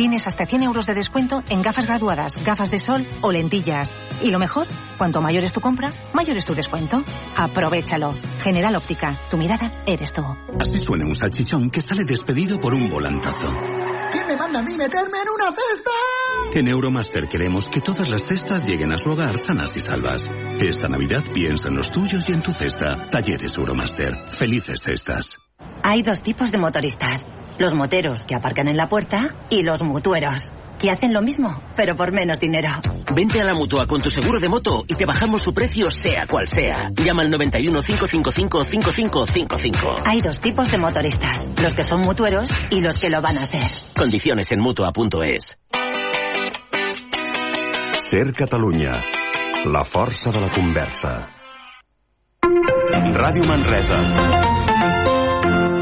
tienes hasta 100 euros de descuento en gafas graduadas, gafas de sol o lentillas. Y lo mejor, cuanto mayor es tu compra, mayor es tu descuento. Aprovechalo. General Óptica, tu mirada eres tú. Así suena un salchichón que sale despedido por un volantazo. ¿Quién me manda a mí meterme en una cesta? En Euromaster queremos que todas las cestas lleguen a su hogar sanas y salvas. Esta Navidad piensa en los tuyos y en tu cesta. Talleres Euromaster. Felices cestas. Hay dos tipos de motoristas. Los moteros que aparcan en la puerta y los mutueros que hacen lo mismo, pero por menos dinero. Vente a la mutua con tu seguro de moto y te bajamos su precio sea cual sea. Llama al 91 555 5555. Hay dos tipos de motoristas, los que son mutueros y los que lo van a hacer. Condiciones en mutua.es. Ser Catalunya. La força de la conversa. Ràdio Manresa.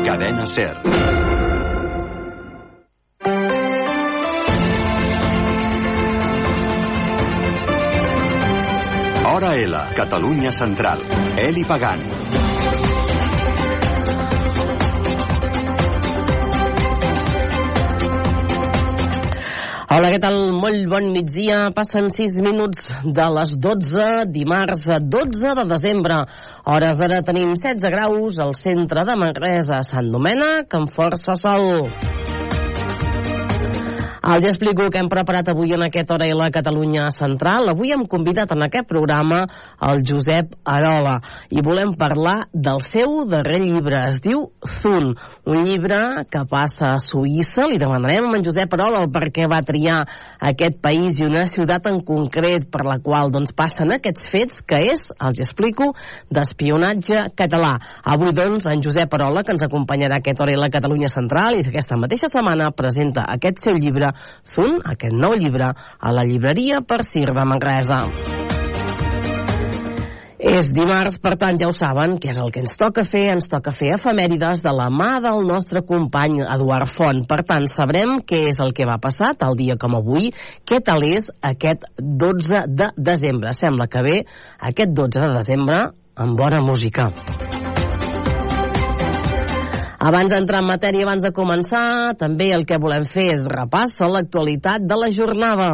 Cadena Ser. Hora L, Catalunya Central. Eli Pagant. Hola, què tal? Molt bon migdia. Passen 6 minuts de les 12, dimarts 12 de desembre. Hores d'ara tenim 16 graus al centre de Manresa, Sant Domènec, amb força sol. Els explico que hem preparat avui en aquesta hora i la Catalunya Central. Avui hem convidat en aquest programa el Josep Arola i volem parlar del seu darrer llibre. Es diu Zun, un llibre que passa a Suïssa. Li demanarem a en Josep Arola el per què va triar aquest país i una ciutat en concret per la qual doncs, passen aquests fets, que és, els explico, d'espionatge català. Avui, doncs, en Josep Arola, que ens acompanyarà a aquesta hora i la Catalunya Central, i aquesta mateixa setmana presenta aquest seu llibre Zun, aquest nou llibre, a la llibreria per Sir de Manresa. És dimarts, per tant, ja ho saben, que és el que ens toca fer. Ens toca fer efemèrides de la mà del nostre company Eduard Font. Per tant, sabrem què és el que va passar tal dia com avui, què tal és aquest 12 de desembre. Sembla que ve aquest 12 de desembre amb bona música. Abans d'entrar en matèria, abans de començar, també el que volem fer és repassa l'actualitat de la jornada.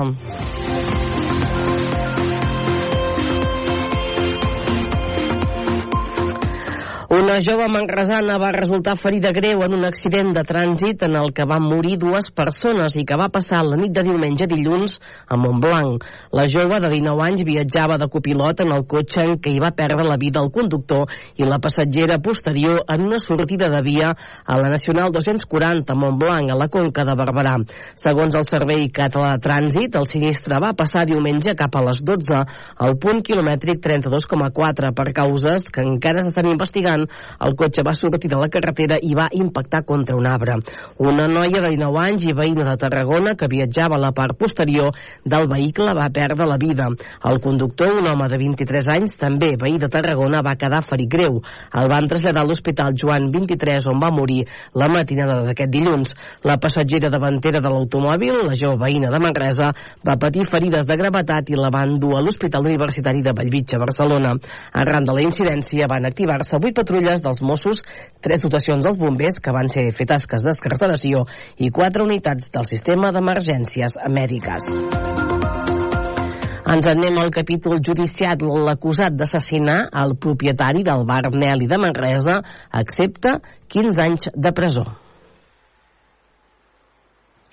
Una jove manresana va resultar ferida greu en un accident de trànsit en el que van morir dues persones i que va passar la nit de diumenge a dilluns a Montblanc. La jove de 19 anys viatjava de copilot en el cotxe en què hi va perdre la vida el conductor i la passatgera posterior en una sortida de via a la Nacional 240 a Montblanc, a la Conca de Barberà. Segons el Servei Català de Trànsit, el sinistre va passar diumenge cap a les 12 al punt quilomètric 32,4 per causes que encara s'estan investigant el cotxe va sortir de la carretera i va impactar contra un arbre. Una noia de 19 anys i veïna de Tarragona que viatjava a la part posterior del vehicle va perdre la vida. El conductor, un home de 23 anys, també veí de Tarragona, va quedar ferit greu. El van traslladar a l'Hospital Joan 23, on va morir la matinada d'aquest dilluns. La passatgera davantera de l'automòbil, la jove veïna de Manresa, va patir ferides de gravetat i la van dur a l'Hospital Universitari de Bellvitge, Barcelona. Arran de la incidència van activar-se 8 patrulles dels Mossos, tres dotacions dels bombers que van ser fer tasques d'escarceració i quatre unitats del sistema d'emergències mèdiques. Ens anem al capítol judiciat. L'acusat d'assassinar el propietari del bar Nelly de Manresa accepta 15 anys de presó.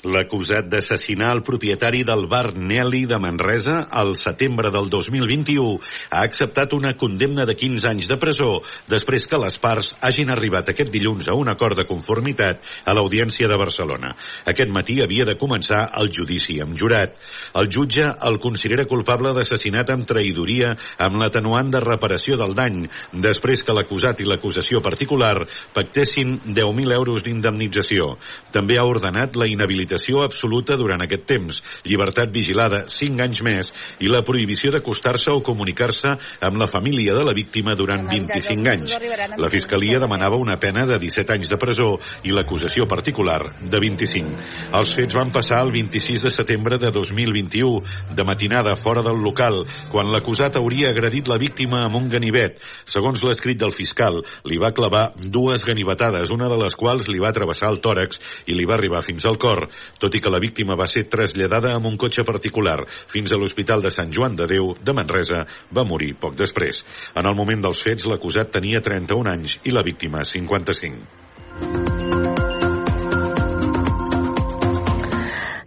L'acusat d'assassinar el propietari del bar Nelly de Manresa al setembre del 2021 ha acceptat una condemna de 15 anys de presó després que les parts hagin arribat aquest dilluns a un acord de conformitat a l'Audiència de Barcelona. Aquest matí havia de començar el judici amb jurat. El jutge el considera culpable d'assassinat amb traïdoria amb l'atenuant de reparació del dany després que l'acusat i l'acusació particular pactessin 10.000 euros d'indemnització. També ha ordenat la inhabilitació inhabilitació absoluta durant aquest temps, llibertat vigilada 5 anys més i la prohibició d'acostar-se o comunicar-se amb la família de la víctima durant 25 anys. La Fiscalia demanava una pena de 17 anys de presó i l'acusació particular de 25. Els fets van passar el 26 de setembre de 2021, de matinada fora del local, quan l'acusat hauria agredit la víctima amb un ganivet. Segons l'escrit del fiscal, li va clavar dues ganivetades, una de les quals li va travessar el tòrax i li va arribar fins al cor. Tot i que la víctima va ser traslladada amb un cotxe particular fins a l'Hospital de Sant Joan de Déu de Manresa, va morir poc després. En el moment dels fets, l'acusat tenia 31 anys i la víctima 55.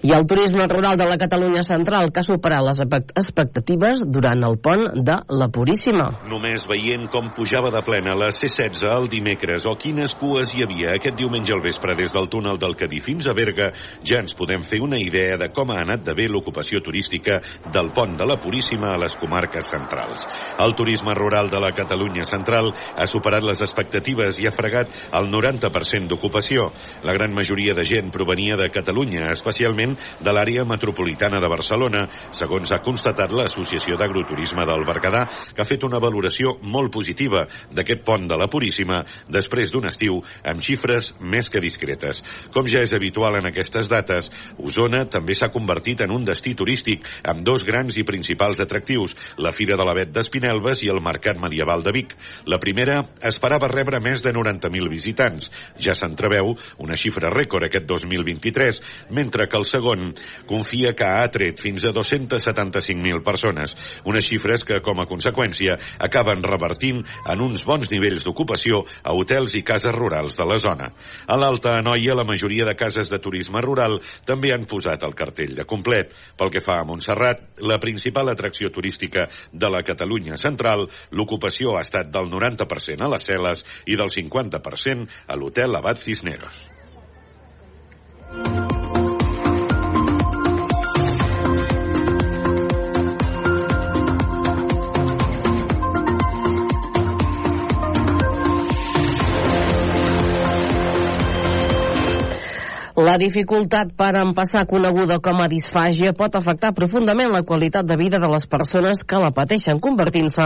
I el turisme rural de la Catalunya central que ha superat les expectatives durant el pont de la Puríssima. Només veient com pujava de plena la C-16 el dimecres o quines cues hi havia aquest diumenge al vespre des del túnel del Cadí fins a Berga, ja ens podem fer una idea de com ha anat de bé l'ocupació turística del pont de la Puríssima a les comarques centrals. El turisme rural de la Catalunya central ha superat les expectatives i ha fregat el 90% d'ocupació. La gran majoria de gent provenia de Catalunya, especialment de l'àrea metropolitana de Barcelona, segons ha constatat l'Associació d'Agroturisme del Berguedà, que ha fet una valoració molt positiva d'aquest pont de la Puríssima després d'un estiu amb xifres més que discretes. Com ja és habitual en aquestes dates, Osona també s'ha convertit en un destí turístic amb dos grans i principals atractius, la Fira de l'Avet d'Espinelves i el Mercat Medieval de Vic. La primera esperava rebre més de 90.000 visitants. Ja s'entreveu una xifra rècord aquest 2023, mentre que el segon segon confia que ha atret fins a 275.000 persones, unes xifres que, com a conseqüència, acaben revertint en uns bons nivells d'ocupació a hotels i cases rurals de la zona. A l'Alta Anoia, la majoria de cases de turisme rural també han posat el cartell de complet. Pel que fa a Montserrat, la principal atracció turística de la Catalunya central, l'ocupació ha estat del 90% a les celes i del 50% a l'hotel Abat Cisneros. La dificultat per empassar coneguda com a disfàgia pot afectar profundament la qualitat de vida de les persones que la pateixen, convertint-se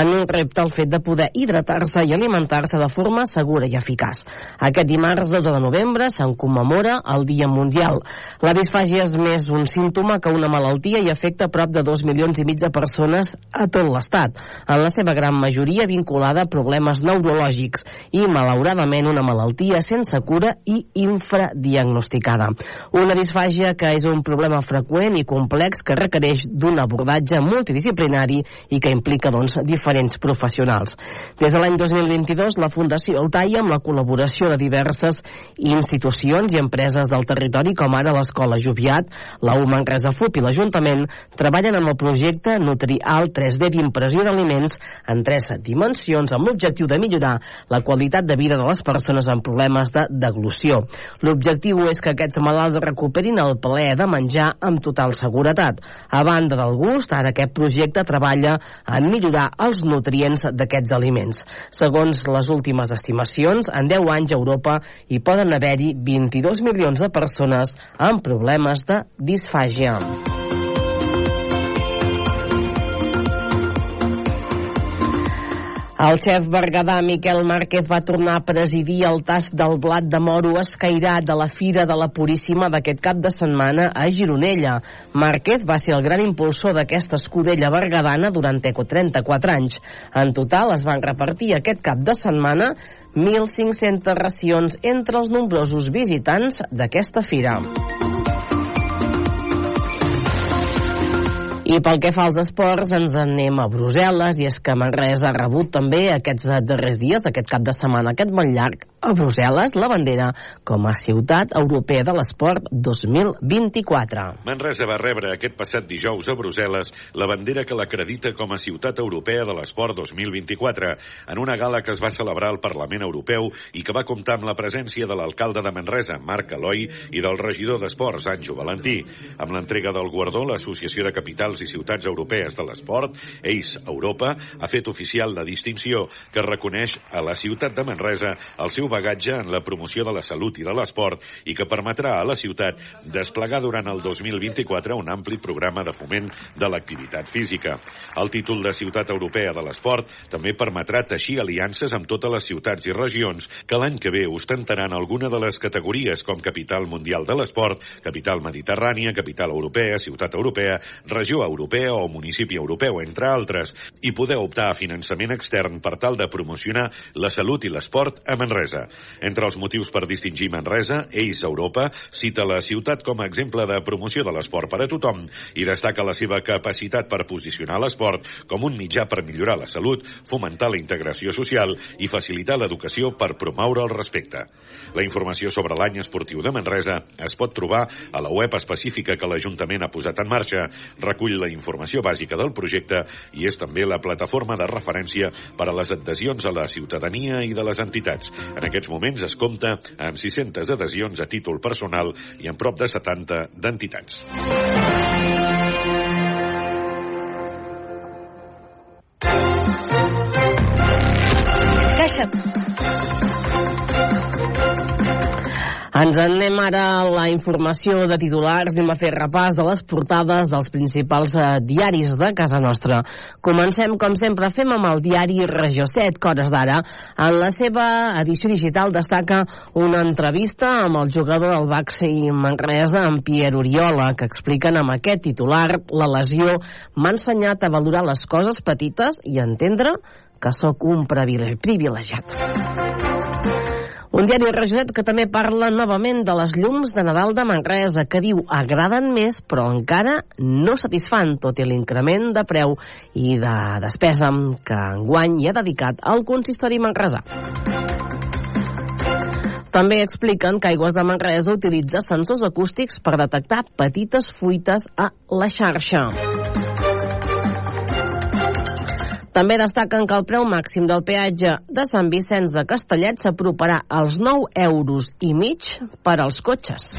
en un repte el fet de poder hidratar-se i alimentar-se de forma segura i eficaç. Aquest dimarts 12 de novembre se'n commemora el Dia Mundial. La disfàgia és més un símptoma que una malaltia i afecta prop de 2 milions i mig de persones a tot l'Estat, en la seva gran majoria vinculada a problemes neurològics i, malauradament, una malaltia sense cura i infradiagnostica diagnosticada. Una disfàgia que és un problema freqüent i complex que requereix d'un abordatge multidisciplinari i que implica doncs, diferents professionals. Des de l'any 2022, la Fundació Altaia, amb la col·laboració de diverses institucions i empreses del territori, com ara l'Escola Joviat, la U Manresa FUP i l'Ajuntament, treballen amb el projecte Nutrial 3D d'impressió d'aliments en tres dimensions amb l'objectiu de millorar la qualitat de vida de les persones amb problemes de deglució. L'objectiu és que aquests malalts recuperin el plaer de menjar amb total seguretat. A banda del gust, ara aquest projecte treballa en millorar els nutrients d'aquests aliments. Segons les últimes estimacions, en 10 anys a Europa hi poden haver-hi 22 milions de persones amb problemes de disfàgia. El xef berguedà Miquel Márquez va tornar a presidir el tast del blat de moro escairat de la Fira de la Puríssima d'aquest cap de setmana a Gironella. Márquez va ser el gran impulsor d'aquesta escudella berguedana durant 34 anys. En total es van repartir aquest cap de setmana 1.500 racions entre els nombrosos visitants d'aquesta fira. I pel que fa als esports, ens anem a Brussel·les, i és que Manresa ha rebut també aquests darrers dies, aquest cap de setmana, aquest molt llarg, a Brussel·les, la bandera com a ciutat europea de l'esport 2024. Manresa va rebre aquest passat dijous a Brussel·les la bandera que l'acredita com a ciutat europea de l'esport 2024, en una gala que es va celebrar al Parlament Europeu i que va comptar amb la presència de l'alcalde de Manresa, Marc Eloi, i del regidor d'Esports, Anjo Valentí. Amb l'entrega del guardó, l'Associació de Capitals i ciutats europees de l'esport, ACE Europa, ha fet oficial la distinció que reconeix a la ciutat de Manresa el seu bagatge en la promoció de la salut i de l'esport i que permetrà a la ciutat desplegar durant el 2024 un ampli programa de foment de l'activitat física. El títol de ciutat europea de l'esport també permetrà teixir aliances amb totes les ciutats i regions que l'any que ve ostentaran alguna de les categories com capital mundial de l'esport, capital mediterrània, capital europea, ciutat europea, regió europea o municipi europeu, entre altres, i poder optar a finançament extern per tal de promocionar la salut i l'esport a Manresa. Manresa. Entre els motius per distingir Manresa, Ells Europa cita la ciutat com a exemple de promoció de l'esport per a tothom i destaca la seva capacitat per posicionar l'esport com un mitjà per millorar la salut, fomentar la integració social i facilitar l'educació per promoure el respecte. La informació sobre l'any esportiu de Manresa es pot trobar a la web específica que l'Ajuntament ha posat en marxa, recull la informació bàsica del projecte i és també la plataforma de referència per a les adhesions a la ciutadania i de les entitats. En aquests moments es compta amb 600 adhesions a títol personal i amb prop de 70 d'entitats. Caixa. En anem ara a la informació de titulars. Anem a fer repàs de les portades dels principals eh, diaris de casa nostra. Comencem, com sempre, fem amb el diari Regió 7, que hores d'ara. En la seva edició digital destaca una entrevista amb el jugador del Baxi Manresa, en Pierre Oriola, que expliquen amb aquest titular la lesió m'ha ensenyat a valorar les coses petites i entendre que sóc un privilegiat. Un diari Regió 7 que també parla novament de les llums de Nadal de Manresa, que diu agraden més però encara no satisfan, tot i l'increment de preu i de despesa que enguany hi ha dedicat al consistori manresà. També expliquen que Aigües de Manresa utilitza sensors acústics per detectar petites fuites a la xarxa. També destaquen que el preu màxim del peatge de Sant Vicenç de Castellet s'aproparà als 9 euros i mig per als cotxes.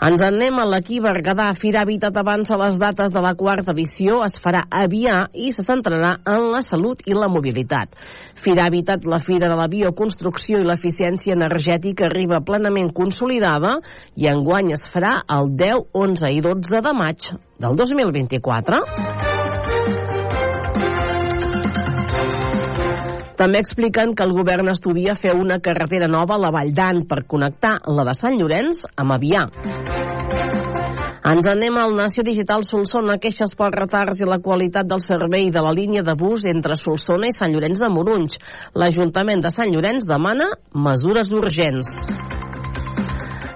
Ens en anem a l'equip Berguedà. Fira Habitat avança les dates de la quarta edició. Es farà a Vià i se centrarà en la salut i la mobilitat. Fira Habitat, la fira de la bioconstrucció i l'eficiència energètica arriba plenament consolidada i enguany es farà el 10, 11 i 12 de maig del 2024. També expliquen que el govern estudia fer una carretera nova a la Vall d'An per connectar la de Sant Llorenç amb Avià. Ens anem al Nació Digital Solsona, queixes pels retards i la qualitat del servei de la línia de bus entre Solsona i Sant Llorenç de Morunys. L'Ajuntament de Sant Llorenç demana mesures urgents.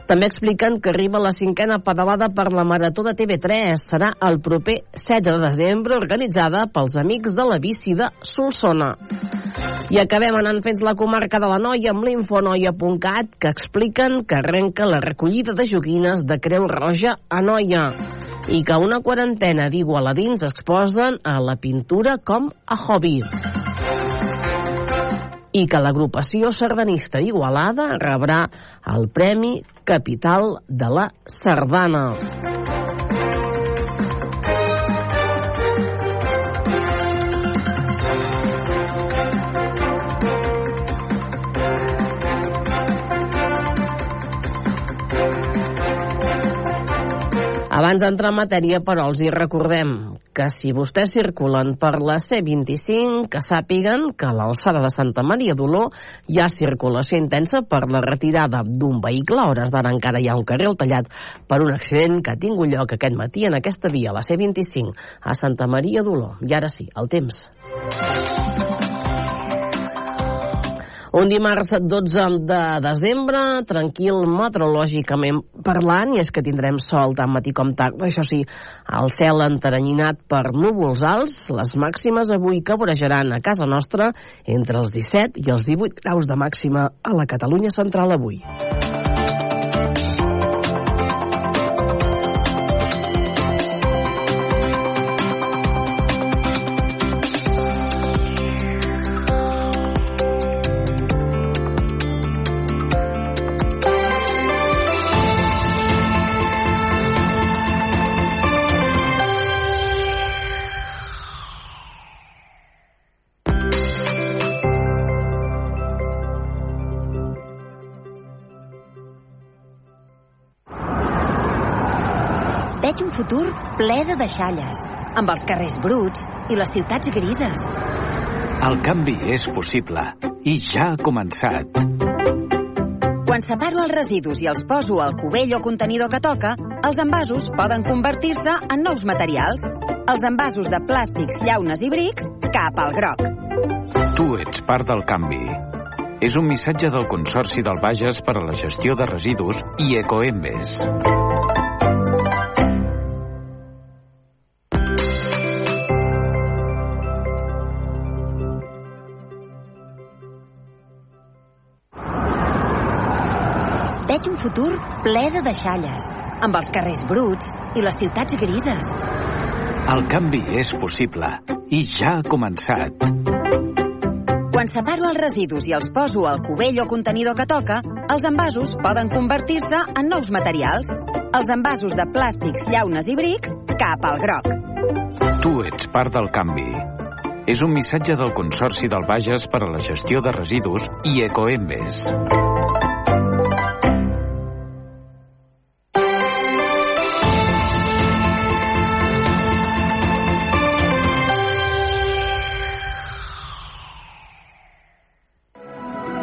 També expliquen que arriba la cinquena pedalada per la Marató de TV3. Serà el proper 16 de desembre, organitzada pels Amics de la Bici de Solsona. I acabem anant fins la comarca de la Noia amb l'infonoia.cat que expliquen que arrenca la recollida de joguines de Creu Roja a Noia i que una quarantena d'igualadins exposen a la pintura com a hobby i que l'agrupació sardanista d'Igualada rebrà el Premi Capital de la Sardana. Abans d'entrar en matèria, però, els hi recordem que si vostès circulen per la C25, que sàpiguen que a l'alçada de Santa Maria d'Oló hi ha circulació intensa per la retirada d'un vehicle. A hores d'ara encara hi ha un carril tallat per un accident que ha tingut lloc aquest matí en aquesta via, la C25, a Santa Maria d'Oló. I ara sí, el temps. Un dimarts 12 de desembre, tranquil meteorològicament parlant, i és que tindrem sol tant matí com tard. Això sí, el cel enteranyinat per núvols alts, les màximes avui que vorejaran a casa nostra entre els 17 i els 18 graus de màxima a la Catalunya central avui. De deixalles, amb els carrers bruts i les ciutats grises. El canvi és possible i ja ha començat. Quan separo els residus i els poso al cubell o contenidor que toca, els envasos poden convertir-se en nous materials. Els envasos de plàstics, llaunes i brics cap al groc. Tu ets part del canvi. és un missatge del Consorci del Bages per a la gestió de residus i Ecoembes. Veig un futur ple de deixalles, amb els carrers bruts i les ciutats grises. El canvi és possible i ja ha començat. Quan separo els residus i els poso al cubell o contenidor que toca, els envasos poden convertir-se en nous materials. Els envasos de plàstics, llaunes i brics cap al groc. Tu ets part del canvi. És un missatge del Consorci del Bages per a la gestió de residus i Ecoembes.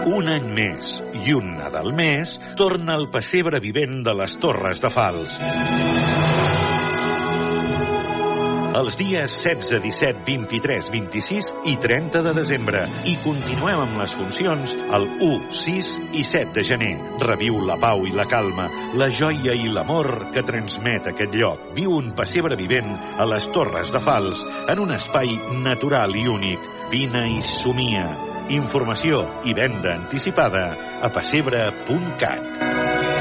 Un any més i un Nadal més torna el pessebre vivent de les Torres de Fals. Els dies 16, 17, 23, 26 i 30 de desembre. I continuem amb les funcions el 1, 6 i 7 de gener. Reviu la pau i la calma, la joia i l'amor que transmet aquest lloc. Viu un pessebre vivent a les Torres de Fals, en un espai natural i únic. Vine i somia. Informació i venda anticipada a pessebre.cat.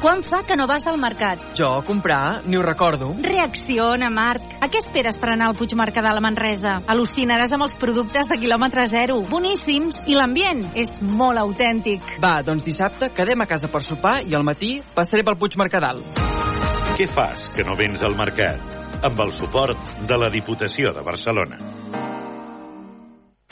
Quan fa que no vas al mercat? Jo, a comprar, ni ho recordo. Reacciona, Marc. A què esperes per anar al Puig Mercadal a Manresa? Al·lucinaràs amb els productes de quilòmetre zero. Boníssims. I l'ambient és molt autèntic. Va, doncs dissabte quedem a casa per sopar i al matí passaré pel Puig Mercadal. Què fas que no vens al mercat? Amb el suport de la Diputació de Barcelona.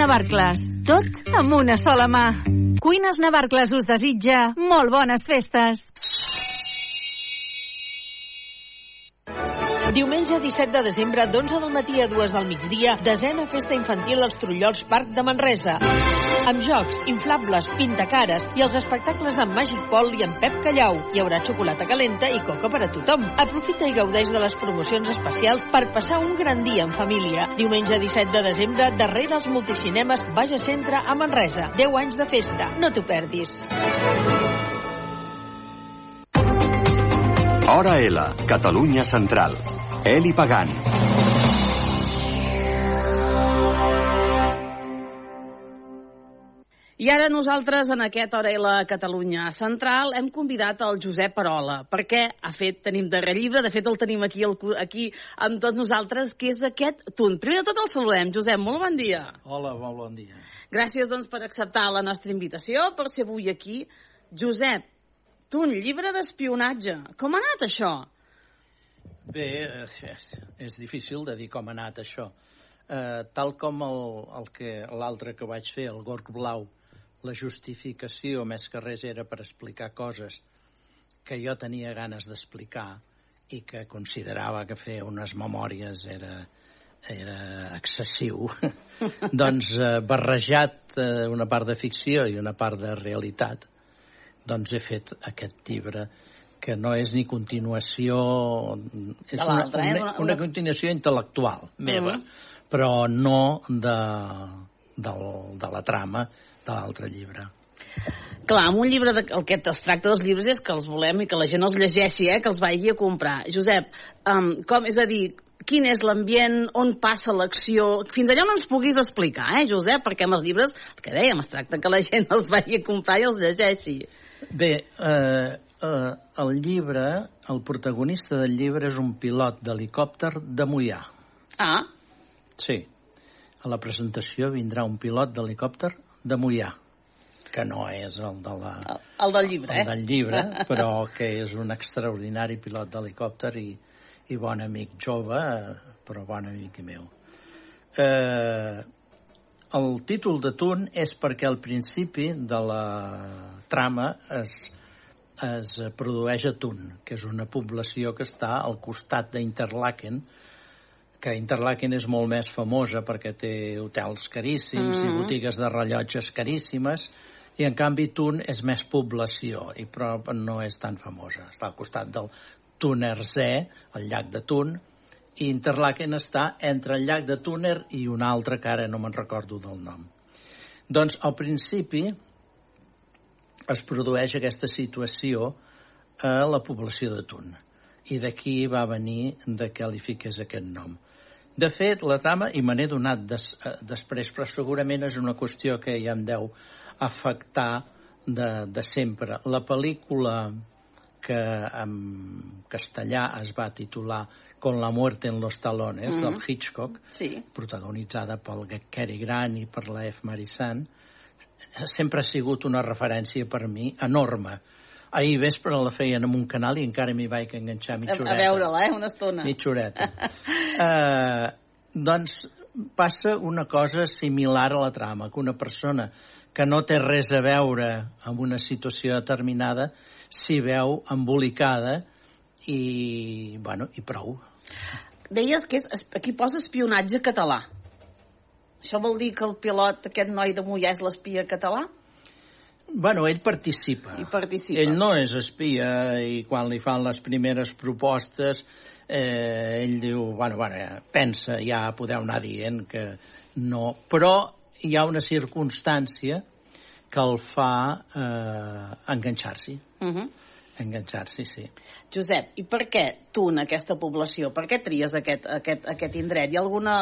Navarcles. Tot amb una sola mà. Cuines Navarcles us desitja molt bones festes. Diumenge 17 de desembre, d'11 del matí a 2 del migdia, desena festa infantil als Trullols Parc de Manresa. Amb jocs, inflables, pintacares i els espectacles d'en Magic Paul i en Pep Callau. Hi haurà xocolata calenta i coca per a tothom. Aprofita i gaudeix de les promocions especials per passar un gran dia en família. Diumenge 17 de desembre, darrere els multicinemes Baja Centre a Manresa. 10 anys de festa. No t'ho perdis. Hora L, Catalunya Central. Eli Pagant. I ara nosaltres, en aquest Hora L Catalunya Central, hem convidat el Josep Parola, perquè ha fet, tenim darrere llibre, de fet el tenim aquí, el, aquí amb tots nosaltres, que és aquest Tunt. Primer de tot el saludem. Josep, molt bon dia. Hola, molt bon dia. Gràcies, doncs, per acceptar la nostra invitació, per ser avui aquí. Josep, Tunt, llibre d'espionatge. Com ha anat això? Bé, és, és difícil de dir com ha anat això. Eh, tal com el, el que que vaig fer, el Gorg Blau, la justificació més que res era per explicar coses que jo tenia ganes d'explicar i que considerava que fer unes memòries era, era excessiu. doncs eh, barrejat eh, una part de ficció i una part de realitat, doncs he fet aquest llibre que no és ni continuació... És una, eh? una, Una- una, continuació intel·lectual meva, Mhm. però no de, del, de la trama de l'altre llibre. Clar, amb un llibre, de, el que es tracta dels llibres és que els volem i que la gent els llegeixi, eh, que els vagi a comprar. Josep, um, com, és a dir, quin és l'ambient, on passa l'acció, fins allà no ens puguis explicar, eh, Josep, perquè amb els llibres, el que dèiem, es tracta que la gent els vagi a comprar i els llegeixi. Bé, eh, eh, el llibre, el protagonista del llibre és un pilot d'helicòpter de Mollà. Ah. Sí. A la presentació vindrà un pilot d'helicòpter de Mollà, que no és el de la... El, el del llibre, el eh? del llibre, però que és un extraordinari pilot d'helicòpter i, i bon amic jove, eh, però bon amic meu. Eh, el títol de Tun és perquè al principi de la trama es, es produeix a Tun, que és una població que està al costat d'Interlaken, que Interlaken és molt més famosa perquè té hotels caríssims mm -hmm. i botigues de rellotges caríssimes, i en canvi Tun és més població, i però no és tan famosa. Està al costat del Tunersee, el llac de Tun, i Interlaken està entre el llac de Tuner i un altre que ara no me'n recordo del nom. Doncs al principi es produeix aquesta situació a la població de Tun i d'aquí va venir de que li fiqués aquest nom. De fet, la trama, i me n'he donat des, eh, després, però segurament és una qüestió que ja em deu afectar de, de sempre. La pel·lícula que en castellà es va titular Con la muerte en los talones, Mhm. del Hitchcock, Sí. protagonitzada pel Cary Grant i per la F. Marisan, sempre ha sigut una referència per mi enorme. Ahir vespre la feien en un canal i encara m'hi vaig enganxar A, mitja a horeta. veure-la, eh, una estona. Mitja horeta. uh, doncs passa una cosa similar a la trama, que una persona que no té res a veure amb una situació determinada s'hi veu embolicada i, bueno, i prou. Deies que és, aquí posa espionatge català. Això vol dir que el pilot, aquest noi de Mollà, és l'espia català? Bueno, ell participa. I participa. Ell no és espia i quan li fan les primeres propostes eh, ell diu, bueno, bueno, pensa, ja podeu anar dient que no. Però hi ha una circumstància que el fa eh, enganxar-s'hi. Uh -huh. Enganxar-s'hi, sí. Josep, i per què tu en aquesta població? Per què tries aquest, aquest, aquest indret? Hi ha alguna...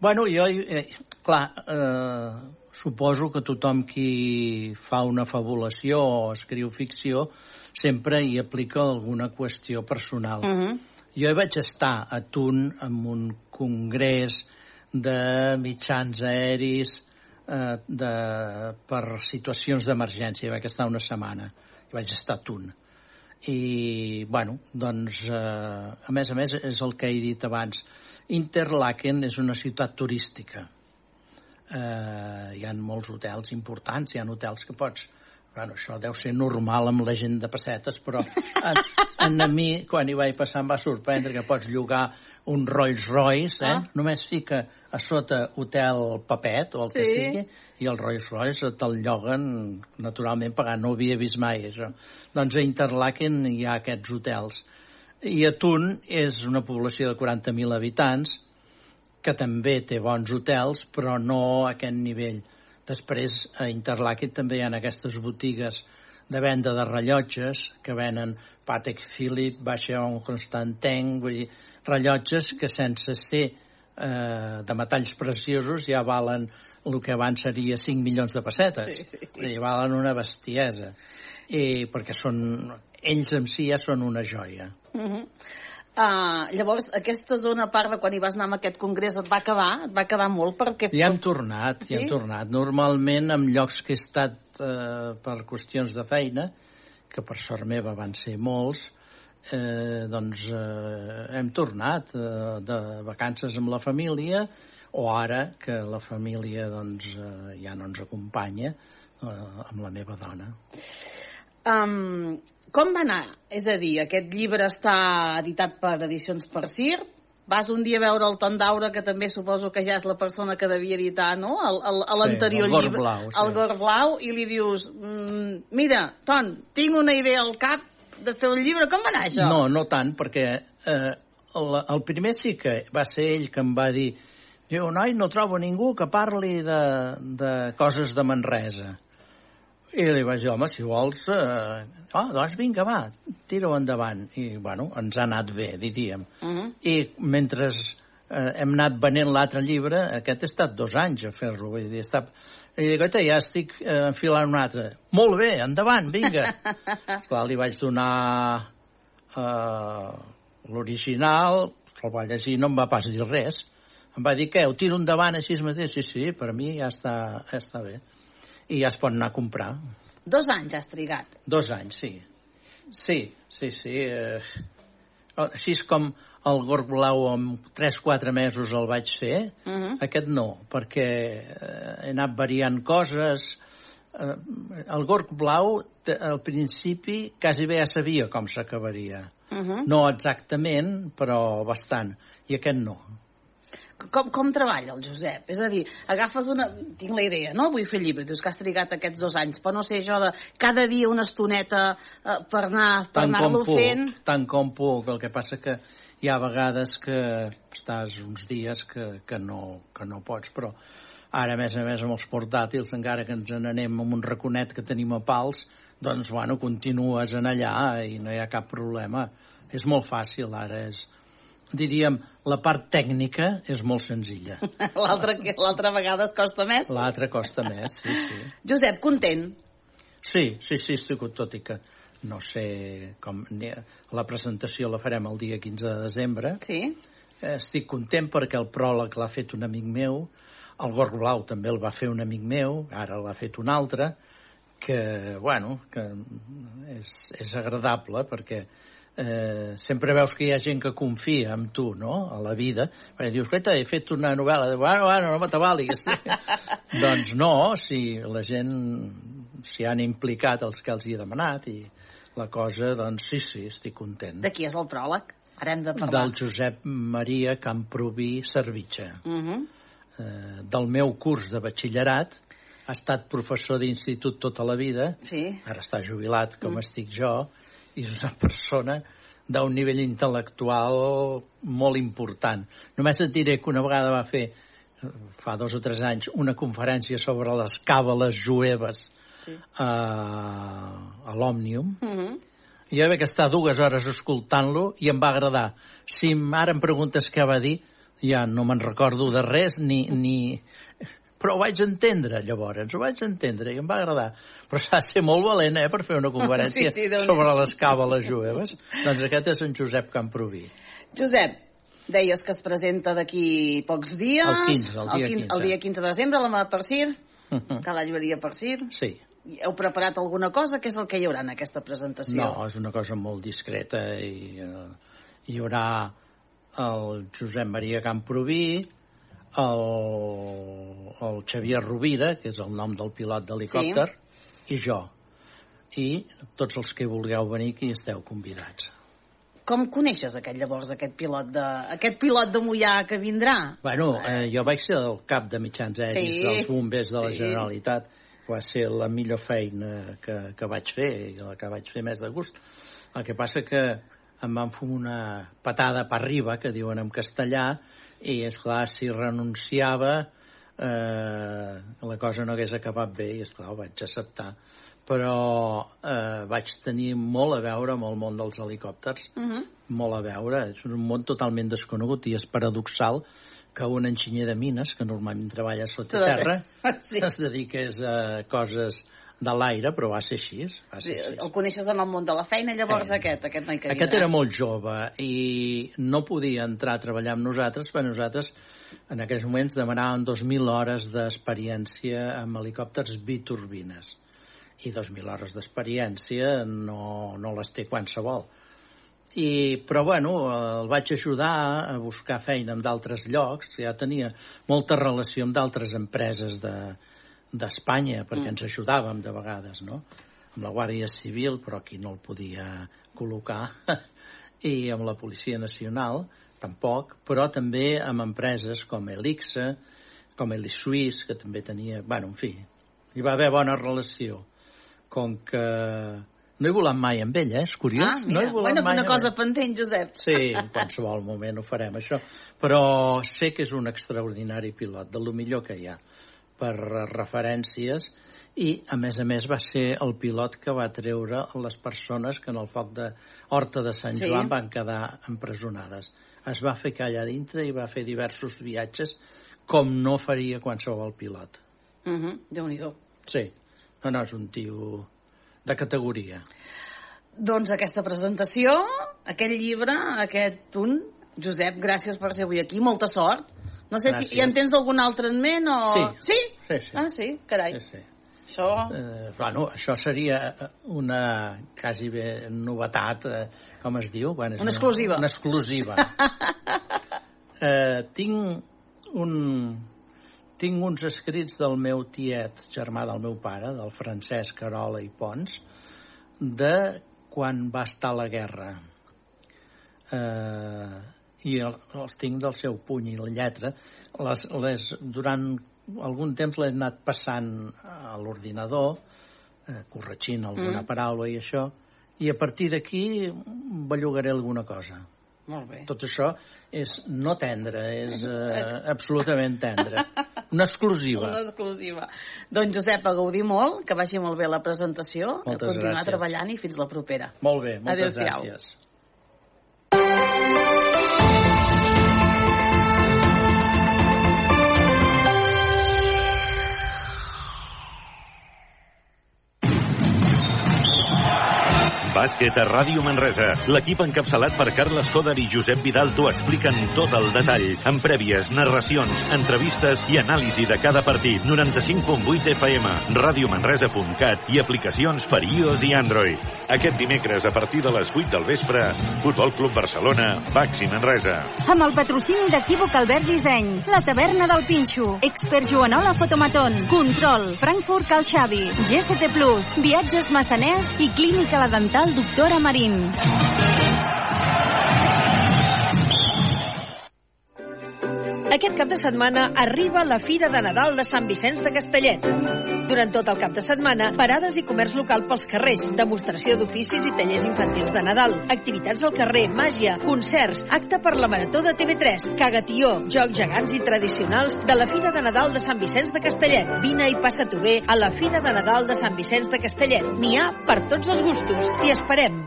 Bueno, jo, eh, clar, eh, suposo que tothom qui fa una fabulació o escriu ficció sempre hi aplica alguna qüestió personal. Uh -huh. Jo hi vaig estar a Tun en un congrés de mitjans aeris eh, de, per situacions d'emergència. Hi vaig estar una setmana. I vaig estar a Tun. I, bueno, doncs, eh, a més a més, és el que he dit abans. Interlaken és una ciutat turística. Eh, hi ha molts hotels importants, hi ha hotels que pots... Bueno, això deu ser normal amb la gent de pessetes, però en, en a mi, quan hi vaig passar, em va sorprendre que pots llogar un Rolls Royce, eh? Ah. Només fica a sota hotel Papet o el que Sí. sigui, i el Rolls Royce te'l lloguen naturalment pagant. No ho havia vist mai, això. Doncs a Interlaken hi ha aquests hotels. I a Thun és una població de 40.000 habitants que també té bons hotels, però no a aquest nivell. Després, a Interlaken també hi ha aquestes botigues de venda de rellotges que venen Patek Philippe, Vacheron Constantin, vull dir, rellotges que sense ser eh, de metalls preciosos ja valen el que abans seria 5 milions de pessetes. Sí, sí. Dir, valen una bestiesa. I perquè són, ells en si ja són una joia. Uh -huh. uh, llavors, aquesta zona, a part de quan hi vas anar amb aquest congrés, et va acabar? Et va acabar molt perquè... Ja hem tornat, ja hem Sí? tornat. Normalment, en llocs que he estat eh, per qüestions de feina, que per sort meva van ser molts, eh, doncs eh, hem tornat eh, de vacances amb la família, o ara que la família doncs, eh, ja no ens acompanya, eh, amb la meva dona. Um, com va anar? És a dir, aquest llibre està editat per Edicions per Cir, vas un dia a veure el Ton Daura, que també suposo que ja és la persona que devia editar, no?, el- el- a l'anterior Gor llibre. Blau, sí. El Gor Blau, i li dius, mm, mira, Ton, tinc una idea al cap de fer un llibre, com va anar això? No, no tant, perquè eh, el, el primer sí que va ser ell que em va dir diu, noi, no trobo ningú que parli de, de coses de Manresa. I li vaig dir, home, si vols... Eh... Ah, doncs vinga, va, tira-ho endavant. I, bueno, ens ha anat bé, diríem. Uh -huh. I mentre eh, hem anat venent l'altre llibre, aquest ha estat dos anys a fer-lo, vull dir, està... I dic, oita, ja estic eh, enfilant un altre. Molt bé, endavant, vinga. Esclar, li vaig donar eh, l'original, el va llegir, no em va pas dir res. Em va dir, què, ho tiro endavant així mateix? Sí, sí, per mi ja està, ja està bé. I ja es pot anar a comprar. Dos anys has trigat. Dos anys, sí. Sí, sí, sí. Eh, així és com el Gorg Blau en 3-4 mesos el vaig fer, Uh -huh. aquest no, perquè eh, he anat variant coses. Eh, el Gorg Blau, al principi, quasi bé ja sabia com s'acabaria. Uh -huh. No exactament, però bastant. I aquest no. Com, com treballa el Josep? És a dir, agafes una... Tinc la idea, no? Vull fer llibre. Dius que has trigat aquests dos anys, però no sé, això de cada dia una estoneta eh, per anar per anar-lo fent... tant com puc. El que passa que hi ha vegades que estàs uns dies que, que, no, que no pots, però ara, a més a més, amb els portàtils, encara que ens n'anem amb un raconet que tenim a pals, doncs, bueno, continues en allà i no hi ha cap problema. És molt fàcil, ara és... Diríem, la part tècnica és molt senzilla. L'altra vegada es costa més. L'altra costa més, sí, sí. Josep, content? Sí, sí, sí, estic, tot i que no sé com... La presentació la farem el dia 15 de desembre. Sí. Estic content perquè el pròleg l'ha fet un amic meu, el Gorg Blau també el va fer un amic meu, ara l'ha fet un altre, que, bueno, que és, és agradable perquè eh, sempre veus que hi ha gent que confia en tu, no?, a la vida, perquè dius, escolta, he fet una novel·la, bueno, bueno, no m'atabalis. doncs no, si la gent s'hi han implicat els que els hi he demanat i la cosa, doncs sí, sí, estic content. De qui és el pròleg? Ara hem de parlar. Del Josep Maria Camproví Servitxa, Uh -huh. eh, del meu curs de batxillerat, ha estat professor d'institut tota la vida, sí. ara està jubilat com mm. estic jo, i és una persona d'un nivell intel·lectual molt important. Només et diré que una vegada va fer, fa dos o tres anys, una conferència sobre les càbales jueves Sí. a, a l'Òmnium, Uh -huh. jo vaig estar dues hores escoltant-lo i em va agradar. Si ara em preguntes què va dir, ja no me'n recordo de res, ni, ni... Però ho vaig entendre, llavors, ho vaig entendre i em va agradar. Però s'ha de ser molt valent, eh, per fer una conferència Sí, sí, Déu-n'hi-do. sobre les càbales jueves. doncs aquest és en Josep Camproví. Josep, deies que es presenta d'aquí pocs dies. El 15, el dia quin- 15. El dia 15 de desembre, a la mà per Cir, a la llibreria per Cir. Sí. Heu preparat alguna cosa? Què és el que hi haurà en aquesta presentació? No, és una cosa molt discreta i eh, hi haurà el Josep Maria Camproví, el, el Xavier Rovira, que és el nom del pilot d'helicòpter, sí. i jo. I tots els que vulgueu venir aquí esteu convidats. Com coneixes aquest llavors, aquest pilot de, aquest pilot de Mollà que vindrà? Bueno, eh, jo vaig ser el cap de mitjans aeris Sí. dels bombers de la Sí. Generalitat. Va ser la millor feina que, que vaig fer i la que vaig fer més de gust. El que passa que em van fer una patada per arriba, que diuen en castellà, i, és clar si renunciava eh, la cosa no hagués acabat bé i, esclar, ho vaig acceptar. Però eh, vaig tenir molt a veure amb el món dels helicòpters, Uh -huh. molt a veure. És un món totalment desconegut i és paradoxal que un enginyer de mines, que normalment treballa sota terra, Sí. es dediqués a coses de l'aire, però va ser així. Va Sí, ser així. el coneixes en el món de la feina, llavors Eh. aquest, aquest noi que Aquest vindrà. era molt jove i no podia entrar a treballar amb nosaltres, perquè nosaltres en aquells moments demanàvem 2.000 hores d'experiència amb helicòpters biturbines. I 2.000 hores d'experiència no, no les té qualsevol. I, però, bueno, el vaig ajudar a buscar feina en d'altres llocs. Ja tenia molta relació amb d'altres empreses de d'Espanya, perquè Mm. ens ajudàvem de vegades, no? Amb la Guàrdia Civil, però aquí no el podia col·locar, i amb la Policia Nacional, tampoc, però també amb empreses com Elixa, com el Suís, que també tenia... Bueno, en fi, hi va haver bona relació. Com que no he volat mai amb ell, eh? És curiós. Ah, no he volat bueno, mai una cosa pendent, Josep. Sí, en qualsevol moment ho farem, això. Però sé que és un extraordinari pilot, de lo millor que hi ha per referències i, a més a més, va ser el pilot que va treure les persones que en el foc de Horta de Sant Sí. Joan van quedar empresonades. Es va ficar allà dintre i va fer diversos viatges com no faria qualsevol pilot. Uh -huh. Déu-n'hi-do. Sí, no, no, és un tio de categoria. Doncs aquesta presentació, aquest llibre, aquest punt, Josep, gràcies per ser avui aquí, molta sort. No sé Gràcies. si ja en tens algun altre en ment o... Sí. Sí? Sí, sí. Ah, sí? Carai. Sí, sí. Això... Eh, bueno, això seria una quasi bé novetat, eh, com es diu? Bueno, és Una exclusiva. Una exclusiva. eh, tinc un... Tinc uns escrits del meu tiet, germà del meu pare, del Francesc Carola i Pons, de quan va estar la guerra. Eh, I el, els tinc del seu puny i la lletra. Les, les, durant algun temps l'he anat passant a l'ordinador, eh, corregint alguna Mm. paraula i això, i a partir d'aquí bellugaré alguna cosa. Molt bé. Tot això és no tendre, és eh, absolutament tendre. Una exclusiva. Una exclusiva. Doncs, Josep, a gaudir molt, que vagi molt bé la presentació, Moltes a continuar gràcies. treballant i fins la propera. Molt bé, moltes Adéu-siau. gràcies. Bàsquet a Ràdio Manresa. L'equip encapçalat per Carles Coder i Josep Vidal t'ho expliquen tot el detall, amb prèvies, narracions, entrevistes i anàlisi de cada partit. 95.8 FM, radiomanresa.cat i aplicacions per iOS i Android. Aquest dimecres, a partir de les 8 del vespre, Futbol Club Barcelona, Baxi Manresa. Amb el patrocini d'Equívoc Albert Disseny, la taverna del Pinxo, Expert Joanola Fotomaton, Control, Frankfurt Cal Xavi, GST Plus, Viatges Massaners i Clínica La Dental Doctora Marín. Aquest cap de setmana arriba la Fira de Nadal de Sant Vicenç de Castellet. Durant tot el cap de setmana, parades i comerç local pels carrers, demostració d'oficis i tallers infantils de Nadal, activitats del carrer, màgia, concerts, acte per la Marató de TV3, cagatió, jocs gegants i tradicionals de la Fira de Nadal de Sant Vicenç de Castellet. Vine i passa-t'ho bé a la Fira de Nadal de Sant Vicenç de Castellet. N'hi ha per tots els gustos. T'hi esperem.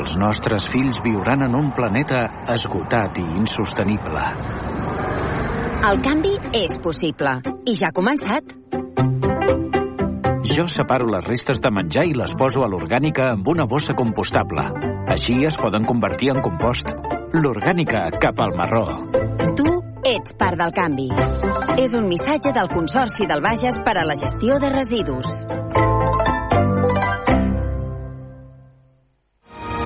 Els nostres fills viuran en un planeta esgotat i insostenible. El canvi és possible. I ja ha començat. Jo separo les restes de menjar i les poso a l'orgànica amb una bossa compostable. Així es poden convertir en compost. L'orgànica cap al marró. Tu ets part del canvi. És un missatge del Consorci del Bages per a la gestió de residus.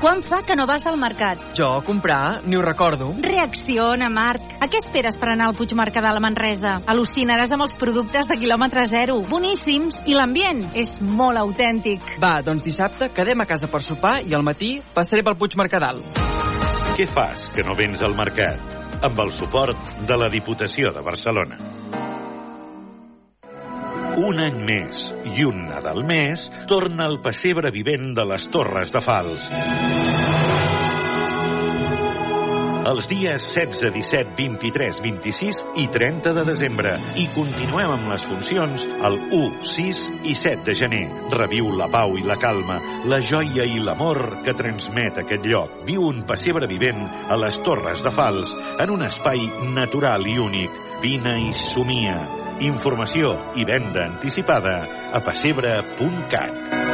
Quan fa que no vas al mercat? Jo a comprar ni ho recordo. Reacciona, Marc. A què esperes per anar al Puigmercadal a Manresa? Al·lucinaràs amb els productes de quilòmetre zero. Boníssims. I l'ambient és molt autèntic. Va, doncs dissabte quedem a casa per sopar i al matí passaré pel Puigmercadal. Què fas que no vens al mercat? Amb el suport de la Diputació de Barcelona. Un any més i un Nadal més torna el pessebre vivent de les Torres de Fals. Els dies 16, 17, 23, 26 i 30 de desembre. I continuem amb les funcions el 1, 6 i 7 de gener. Reviu la pau i la calma, la joia i l'amor que transmet aquest lloc. Viu un pessebre vivent a les Torres de Fals, en un espai natural i únic. Vine i somia. Informació i venda anticipada a pessebre.cat.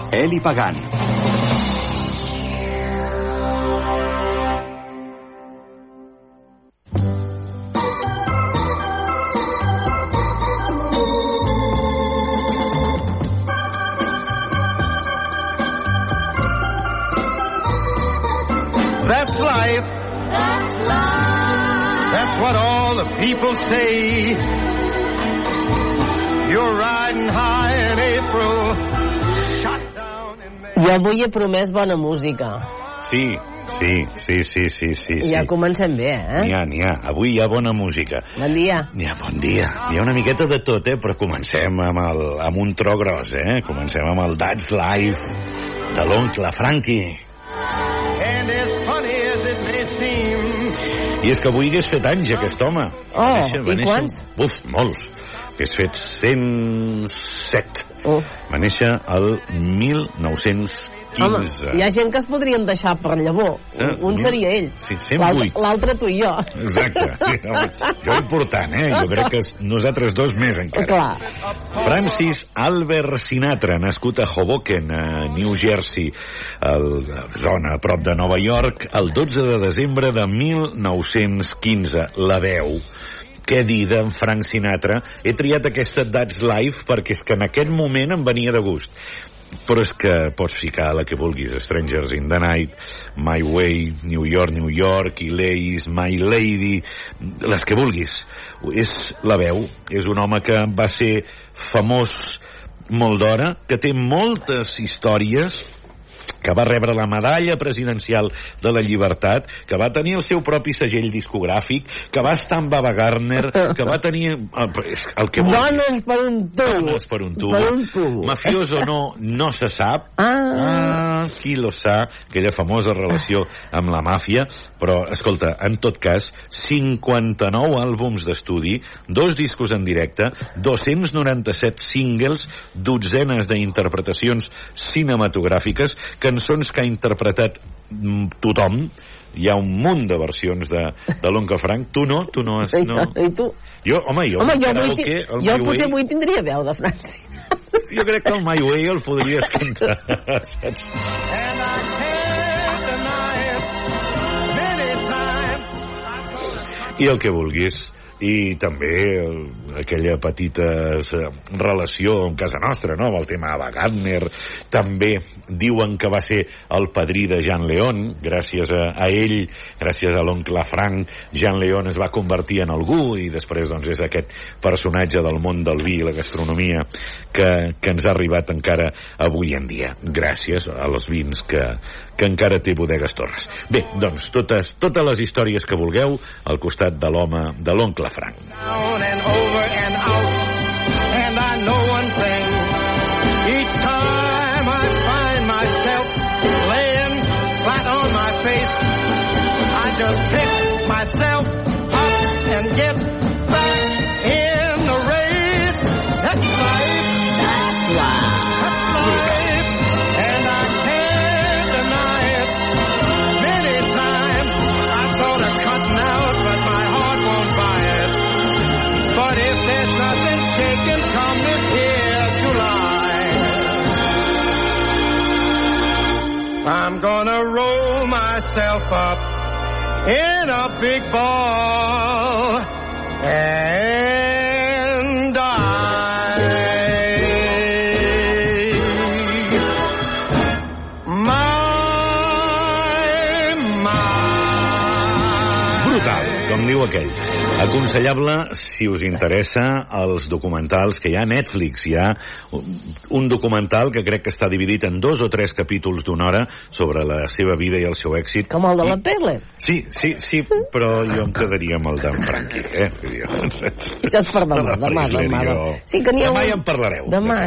Eli Pagant. life. That's life. That's what all the people say. You're riding high in April. Jo avui he promès bona música. Sí, sí, sí, sí, sí, sí. I sí. ja comencem bé, eh? N'hi ha, n'hi ha. Avui hi ha bona música. Bon dia. N'hi ha, bon dia. Hi ha una miqueta de tot, eh? Però comencem amb, el, amb un tro gros, eh? Comencem amb el That's Life de l'oncle Frankie. And as funny as it may seem, I és que avui hagués fet anys, aquest home. Oh, i quants? Uf, molts. Hagués fet 107. Oh. Va néixer el 1915. Home, hi ha gent que es podrien deixar per llavor. Sí, Un seria ell. Sí, L'altre 108. l'altre tu i jo. Exacte. Jo important, eh? Jo crec que nosaltres dos més encara. Clar. Francis Albert Sinatra, nascut a Hoboken, a New Jersey, a la zona a prop de Nova York, el 12 de desembre de 1915. La veu què dir d'en Frank Sinatra? He triat aquesta That's Life perquè és que en aquest moment em venia de gust. Però és que pots ficar la que vulguis, Strangers in the Night, My Way, New York, New York, Ilays, My Lady, les que vulguis. És la veu, és un home que va ser famós molt d'hora, que té moltes històries, que va rebre la medalla presidencial de la llibertat, que va tenir el seu propi segell discogràfic, que va estar amb Baba Gardner, que va tenir el, el que vulgui. Dones per un tubo. Dones per un tubo. Per un tubo. Mafiós o no, no se sap. Ah. ah qui lo sa, aquella famosa relació amb la màfia, però, escolta, en tot cas, 59 àlbums d'estudi, dos discos en directe, 297 singles, dotzenes d'interpretacions cinematogràfiques, cançons que ha interpretat mm, tothom, hi ha un munt de versions de, de l'Oncle Frank. Tu no? Tu no has... No. I tu? Jo, home, jo, Home, jo, avui, ti- el jo potser avui tindria veu de Franci. jo crec que el My Way el podries cantar, saps? i el que vulguis i també el, aquella petita eh, relació amb casa nostra, no?, amb el tema de Gardner. També diuen que va ser el padrí de Jean León. Gràcies a, a ell, gràcies a l'oncle Frank, Jean León es va convertir en algú i després doncs, és aquest personatge del món del vi i la gastronomia que, que ens ha arribat encara avui en dia. Gràcies als vins que, que encara té bodegues Torres. Bé, doncs, totes, totes les històries que vulgueu al costat de l'home, de l'oncle Frank. just pick myself up and get I'm gonna roll myself up in a big ball and die. My, my. Brutal, com diu aquell. Aconsellable, si us interessa, els documentals que hi ha a Netflix. Hi ha un documental que crec que està dividit en dos o tres capítols d'una hora sobre la seva vida i el seu èxit. Com el de la Pesler. Sí, sí, sí, però jo em quedaria amb el d'en Franqui, eh? Ja et per demà, demà, demà. Sí que n'hi ha Demà un- ja en parlareu. Demà,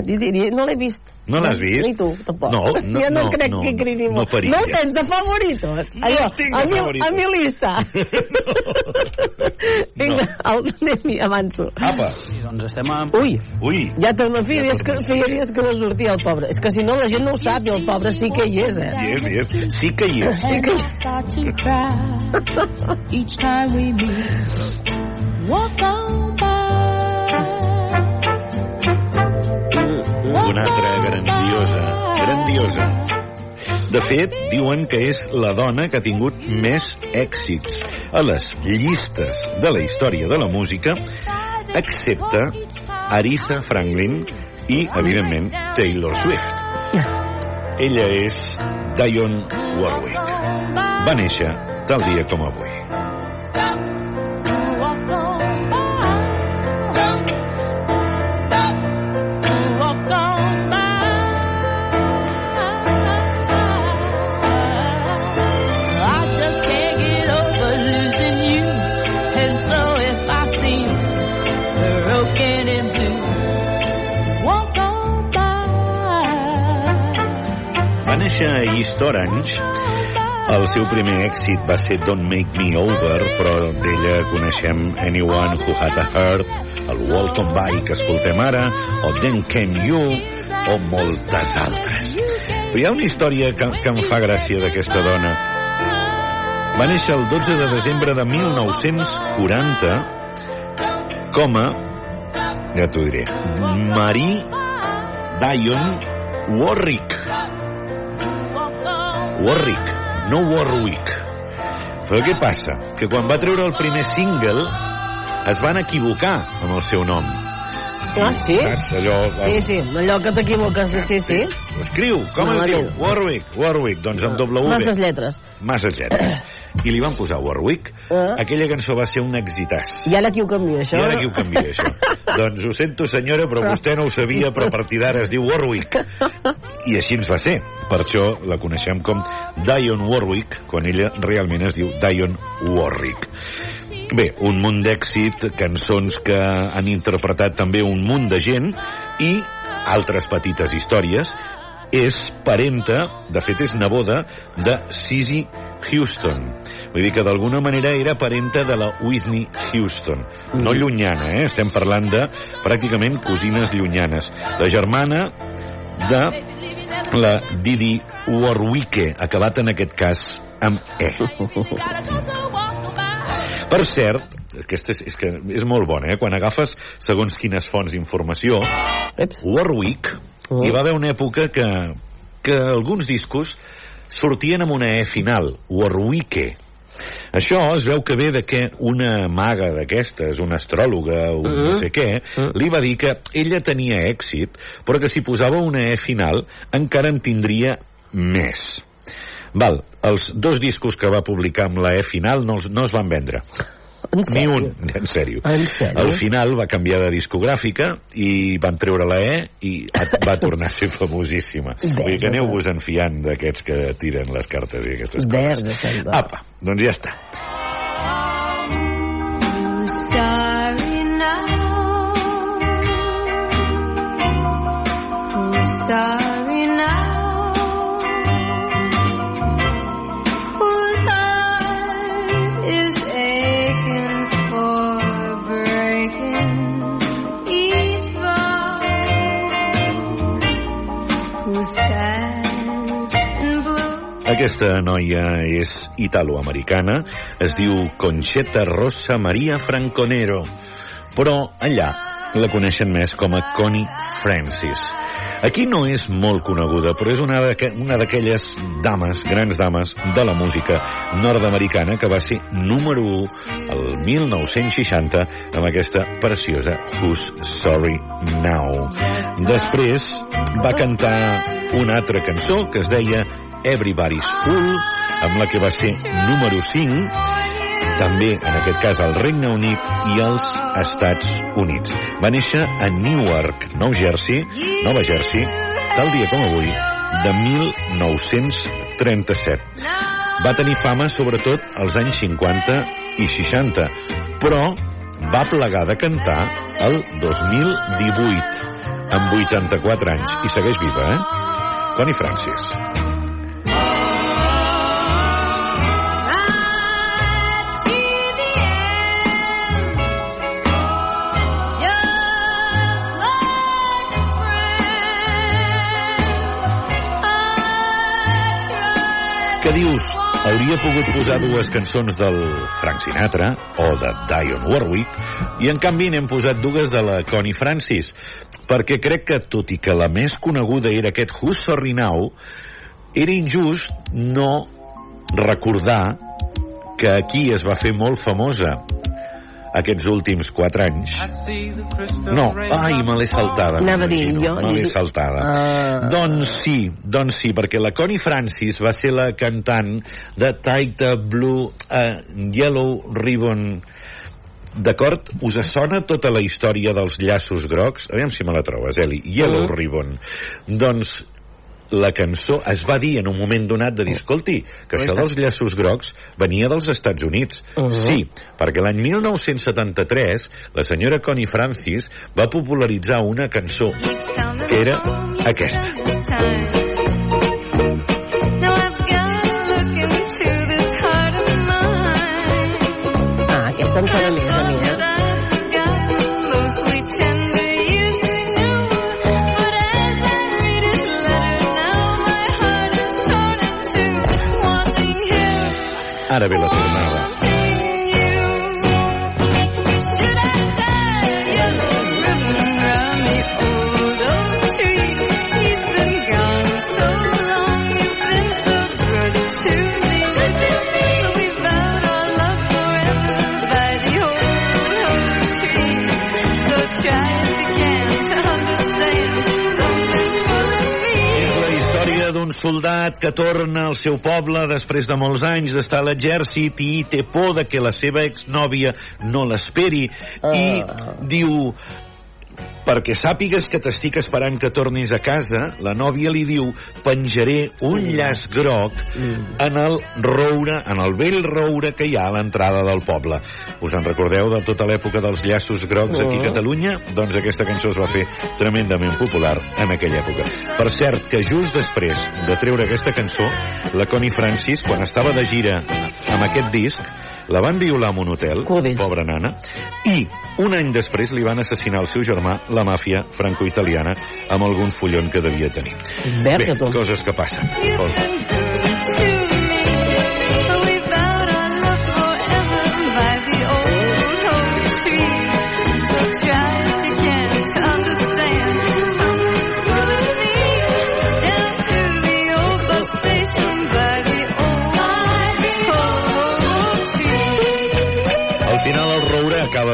no l'he vist. No l'has vist? Ni tu, tampoc. No, no, jo no, no, crec no, que cridi no molt. faria. No el tens de favoritos. No Allò, el tinc de a mi, favoritos. A mi lista. Vinga, el, anem-hi, avanço. Apa. I doncs estem a... Ui, Ui. ja torno a fer, dies que, feia dies que no sortia el pobre. És que si no la gent no ho sap i el pobre sí que hi és, eh? Hi és, hi és. Sí que hi és. Sí que hi cry each time we meet. Walk on Una altra grandiosa, grandiosa. De fet, diuen que és la dona que ha tingut més èxits a les llistes de la història de la música, excepte Aretha Franklin i, evidentment, Taylor Swift. Ella és Dionne Warwick. Va néixer tal dia com avui. Néixer a East Orange. El seu primer èxit va ser Don't Make Me Over, però d'ella coneixem Anyone Who Had a Heart, el Welcome By que escoltem ara, o Then Came You, o moltes altres. Però hi ha una història que, que em fa gràcia d'aquesta dona. Va néixer el 12 de desembre de 1940 com a, ja t'ho diré, Marie Dion Warwick. Warwick, no Warwick. Però què passa? Que quan va treure el primer single es van equivocar amb el seu nom. Ah, sí? Saps? Allò, Sí, sí, allò que t'equivoques, sí, sí. Escriu, com es diu? Warwick, Warwick, doncs amb doble V. Masses lletres. Masses lletres. I li van posar Warwick. Ah. Aquella cançó va ser un exitàs. I ara qui ho canvia, això? I ara qui ho canvia, això? doncs ho sento, senyora, però vostè no ho sabia, però a partir d'ara es diu Warwick. I així ens va ser. Per això la coneixem com Dion Warwick, quan ella realment es diu Dion Warwick. Bé, un munt d'èxit, cançons que han interpretat també un munt de gent i altres petites històries. És parenta, de fet és neboda, de Sissy Houston. Vull dir que d'alguna manera era parenta de la Whitney Houston. No llunyana, eh? Estem parlant de pràcticament cosines llunyanes. La germana de la Didi Warwicke, acabat en aquest cas amb E. Per cert, aquesta és, és, que és molt bona, eh? Quan agafes segons quines fonts d'informació, Warwick, hi va haver una època que, que alguns discos sortien amb una E final, Warwicke. Això es veu que ve de que una maga d'aquestes, una astròloga, un no sé què, li va dir que ella tenia èxit, però que si posava una E final encara en tindria més. Val, els dos discos que va publicar amb la E final no, els, no es van vendre. Ni un, en sèrio. En sèrio? Al final va canviar de discogràfica i van treure la E i va tornar a ser famosíssima. Vull dir que aneu-vos enfiant d'aquests que tiren les cartes i aquestes coses. Verda. Apa, doncs ja està. Sorry now. Who's sorry Aquesta noia és italoamericana, es diu Concheta Rosa Maria Franconero, però allà la coneixen més com a Connie Francis. Aquí no és molt coneguda, però és una d'aqu- una d'aquelles dames, grans dames, de la música nord-americana que va ser número 1 el 1960 amb aquesta preciosa Who's Sorry Now. Després va cantar una altra cançó que es deia Everybody's Fool, amb la que va ser número 5, també, en aquest cas, al Regne Unit i als Estats Units. Va néixer a Newark, Nou Jersey, Nova Jersey, tal dia com avui, de 1937. Va tenir fama, sobretot, als anys 50 i 60, però va plegar de cantar el 2018, amb 84 anys, i segueix viva, eh? Connie Francis. Dius? Hauria pogut posar dues cançons del Frank Sinatra o de Dion Warwick i en canvi n'hem posat dues de la Connie Francis perquè crec que tot i que la més coneguda era aquest Who's Sorry Now era injust no recordar que aquí es va fer molt famosa aquests últims 4 anys. No, ai, me l'he saltada. Anava a dir, jo... Me l'he saltada. Ah. Doncs sí, doncs sí, perquè la Connie Francis va ser la cantant de the Blue uh, Yellow Ribbon D'acord? Us sona tota la història dels llaços grocs? Aviam si me la trobes, Eli. Yellow Mm. Ribbon. Doncs la cançó es va dir en un moment donat de dir, escolti, que això dels llaços grocs venia dels Estats Units. Uh-huh. Sí, perquè l'any 1973 la senyora Connie Francis va popularitzar una cançó que era aquesta. Ah, aquesta em sona més Ara ve la tornada. Soldat que torna al seu poble després de molts anys d'estar a l'exèrcit i té por de que la seva exnòvia no l'esperi. I diu perquè sàpigues que t'estic esperant que tornis a casa, la nòvia li diu penjaré un llaç groc en el roure, en el vell roure que hi ha a l'entrada del poble. Us en recordeu de tota l'època dels llaços grocs aquí a Mhm. Catalunya? Doncs aquesta cançó es va fer tremendament popular en aquella època. Per cert, que just després de treure aquesta cançó, la Connie Francis, quan estava de gira amb aquest disc, la van violar en un hotel, pobra nana, i un any després li van assassinar el seu germà, la màfia franco-italiana, amb algun follon que devia tenir. Verga, Bé, coses que passen. Al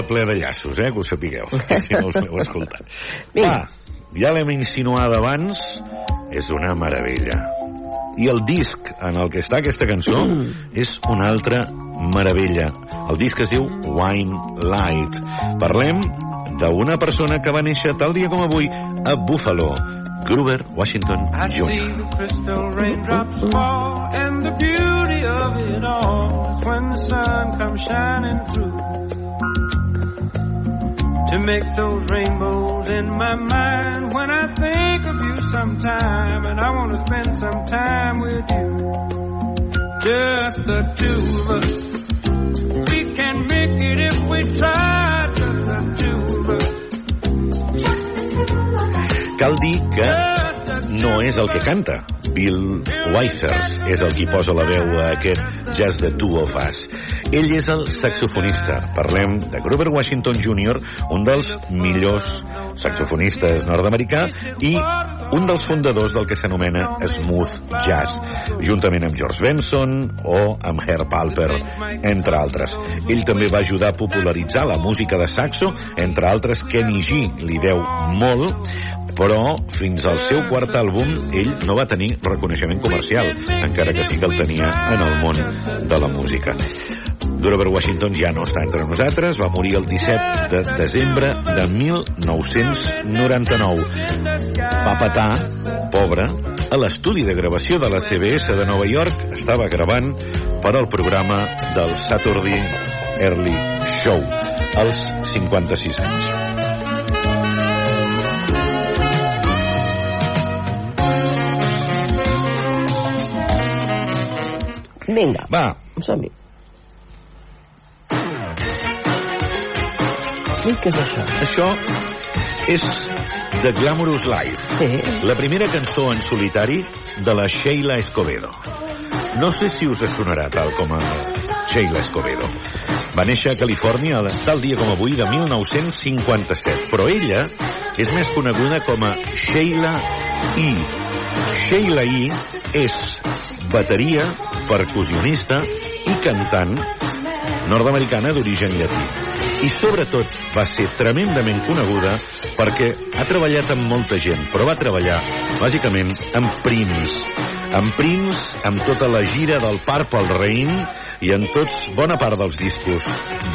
ple de llaços, eh, que ho sapigueu, si no us l'heu escoltat. Va, ja l'hem insinuada abans, és una meravella. I el disc en el que està aquesta cançó és una altra meravella. El disc es diu Wine Light. Parlem d'una persona que va néixer tal dia com avui a Buffalo, Gruber Washington I Jr. see the crystal raindrops fall, and the beauty of it all is when the sun comes shining through. To make those rainbows in my mind when I think of you sometime, and I want to spend some time with you. Just the two of us. We can make it if we try, just the two of us. Cal dir que no és el que canta. Bill Withers és el qui posa la veu a aquest Just the Two of Us. Ell és el saxofonista. Parlem de Grover Washington Jr., un dels millors saxofonistes nord-americà i un dels fundadors del que s'anomena smooth jazz, juntament amb George Benson o amb Herb Alper, entre altres. Ell també va ajudar a popularitzar la música de saxo, entre altres Kenny G li deu molt, però fins al seu quart àlbum ell no va tenir reconeixement comercial, encara que sí que el tenia en el món de la música. Grover Washington ja no està entre nosaltres, va morir el 17 de desembre de 1999. Va patar, pobre, a l'estudi de gravació de la CBS de Nova York, estava gravant per al programa del Saturday Early Show, als 56 anys. Vinga. Va. Som-hi. I què és això? Això és The Glamorous Life. Sí. La primera cançó en solitari de la Sheila Escobedo. No sé si us sonarà tal com a Sheila Escobedo. Va néixer a Califòrnia tal dia com avui de 1957, però ella és més coneguda com a Sheila E. Sheila E és bateria, percussionista i cantant nord-americana d'origen llatí. I sobretot va ser tremendament coneguda perquè ha treballat amb molta gent, però va treballar bàsicament amb Prince. Amb Prince, amb tota la gira del Purple Rain i en tots, bona part dels discos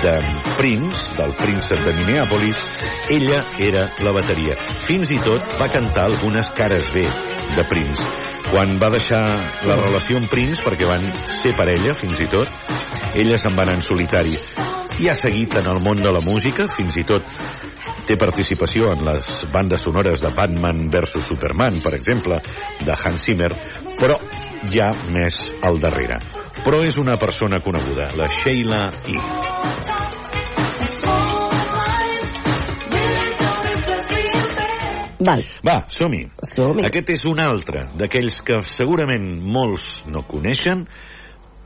de Prince, del príncep de Minneapolis, ella era la bateria. Fins i tot va cantar algunes cares B de Prince. Quan va deixar la relació amb Prince, perquè van ser parella, fins i tot, ella se'n va anar en solitari. I ha seguit en el món de la música, fins i tot té participació en les bandes sonores de Batman vs Superman, per exemple, de Hans Zimmer, però ja més al darrere. Però és una persona coneguda, la Sheila E. Val. Va, som-hi. som Aquest és un altre d'aquells que segurament molts no coneixen,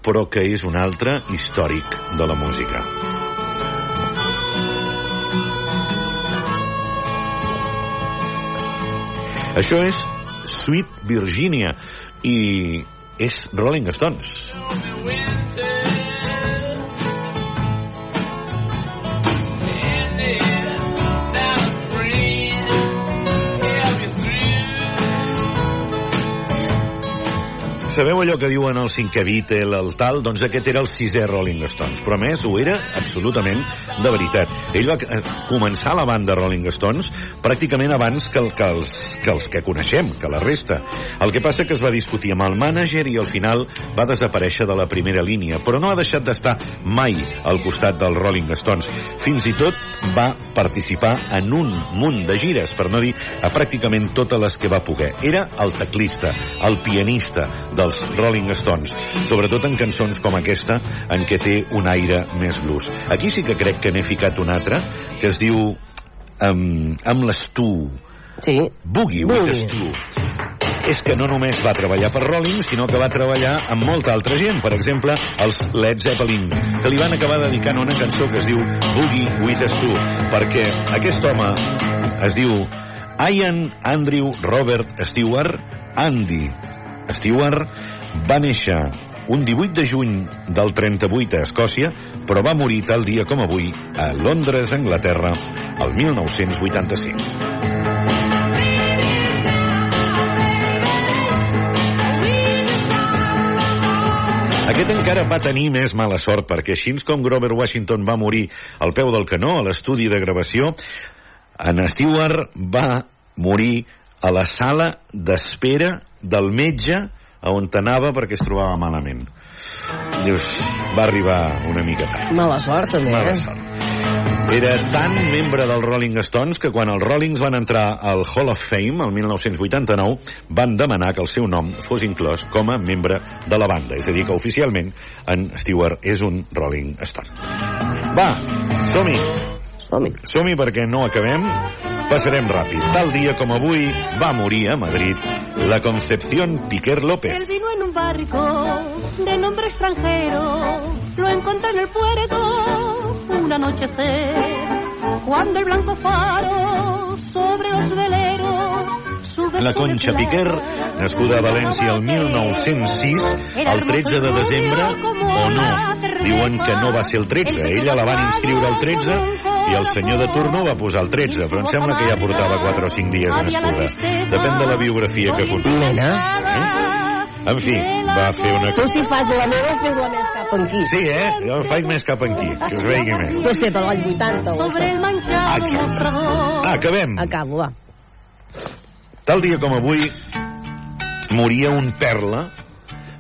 però que és un altre històric de la música. Això és Sweet Virginia i és Rolling Stones. Sabeu allò que diuen el cinquè Beatle, el tal? Doncs aquest era el sisè Rolling Stones. Però més, ho era absolutament de veritat. Ell va eh, començar la banda Rolling Stones pràcticament abans que, el, que, els, que els que coneixem, que la resta. El que passa que es va discutir amb el mànager i al final va desaparèixer de la primera línia, però no ha deixat d'estar mai al costat dels Rolling Stones. Fins i tot va participar en un munt de gires, per no dir a pràcticament totes les que va poder. Era el teclista, el pianista dels Rolling Stones, sobretot en cançons com aquesta, en què té un aire més blues. Aquí sí que crec que n'he ficat un altre, que es diu um, amb l'Stu. Sí. Boogie, with Boogie. Stu. És que no només va treballar per Rolling, sinó que va treballar amb molta altra gent. Per exemple, els Led Zeppelin, que li van acabar dedicant una cançó que es diu Boogie with Stu, perquè aquest home es diu Ian Andrew Robert Stewart Andy Stewart va néixer un 18 de juny del 38 a Escòcia, però va morir tal dia com avui a Londres, Anglaterra, el 1985. Aquest encara va tenir més mala sort perquè així com Grover Washington va morir al peu del canó a l'estudi de gravació, en Stewart va morir a la sala d'espera del metge a on anava perquè es trobava malament. Dius, va arribar una mica tard. Mala sort, també. Mala eh? sort. Era tan membre dels Rolling Stones que quan els Rollings van entrar al Hall of Fame, el 1989, van demanar que el seu nom fos inclòs com a membre de la banda. És a dir, que oficialment en Stewart és un Rolling Stone. Va, som-hi! Som-hi. Som-hi perquè no acabem. Passarem ràpid. Tal dia com avui va morir a Madrid la Concepción Piquer López. Él vino en un barco de nombre extranjero, lo encontré en el puerto un anochecer, cuando el blanco faro sobre los veleros La Concha Piquer, nascuda a València el 1906, el 13 de desembre, o no. Diuen que no va ser el 13. Ella la van inscriure el 13 i el senyor de turno va posar el 13, però em sembla que ja portava 4 o 5 dies nascuda. Depèn de la biografia que consultis. Eh? En fi, va fer una... Tu si fas la meva, fes la més cap aquí. Sí, eh? Jo faig més cap aquí, que es vegi més. No sé, per l'any 80 o Exacte. mostrador. Ah, acabem. Acabo, va. Tal dia com avui moria un perla,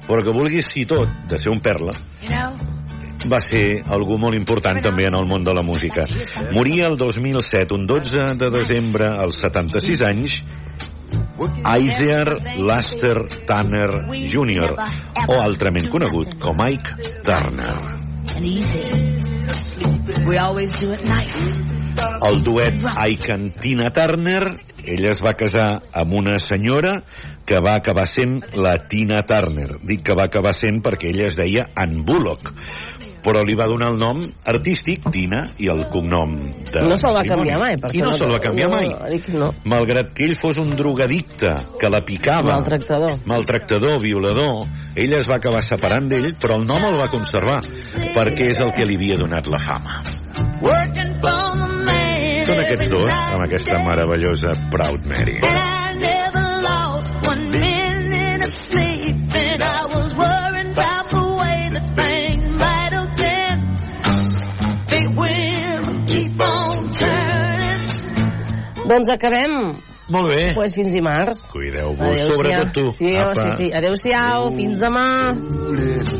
però que vulguis si tot de ser un perla, va ser algú molt important també en el món de la música. Moria el 2007, un 12 de desembre, als 76 anys, Isaiah Laster Tanner Jr., o altrament conegut com Ike Turner. El duet Ike and Tina Turner, ella es va casar amb una senyora que va acabar sent la Tina Turner. Dic que va acabar sent perquè ella es deia Ann Bullock, però li va donar el nom artístic, Tina, i el cognom de No se'l va canviar mai, per I no això se'l va canviar no, mai. Dic no. Malgrat que ell fos un drogadicte, que la picava... Maltractador. Maltractador, violador. Ella es va acabar separant d'ell, però el nom el va conservar, perquè és el que li havia donat la fama. Són aquests dos, amb aquesta meravellosa Proud Mary. Doncs acabem. Molt bé. Pues fins dimarts. Cuideu-vos, sobretot tu. Sí, oh, Apa. sí, sí. Adéu-siau, fins demà. Rolling,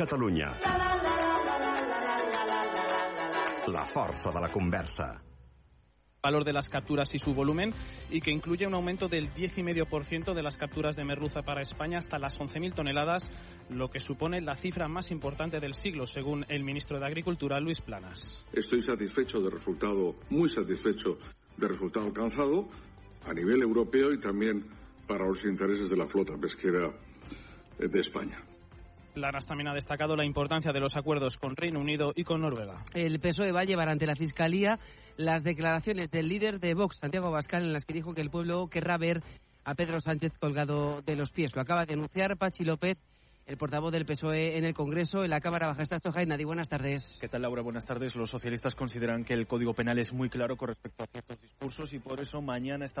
Catalunya. La força de la conversa. valor de las capturas y su volumen y que incluye un aumento del 10,5% de las capturas de merluza para España hasta las 11.000 toneladas, lo que supone la cifra más importante del siglo, según el ministro de Agricultura, Luis Planas. Estoy satisfecho del resultado, muy satisfecho del resultado alcanzado a nivel europeo y también para los intereses de la flota pesquera de España. Planas también ha destacado la importancia de los acuerdos con Reino Unido y con Noruega. El PSOE va a llevar ante la Fiscalía las declaraciones del líder de Vox, Santiago Abascal, en las que dijo que el pueblo querrá ver a Pedro Sánchez colgado de los pies. Lo acaba de anunciar Pachi López, el portavoz del PSOE en el Congreso, en la Cámara Baja. Estás, Jainadi. Buenas tardes. ¿Qué tal, Laura? Buenas tardes. Los socialistas consideran que el Código Penal es muy claro con respecto a ciertos discursos y por eso mañana está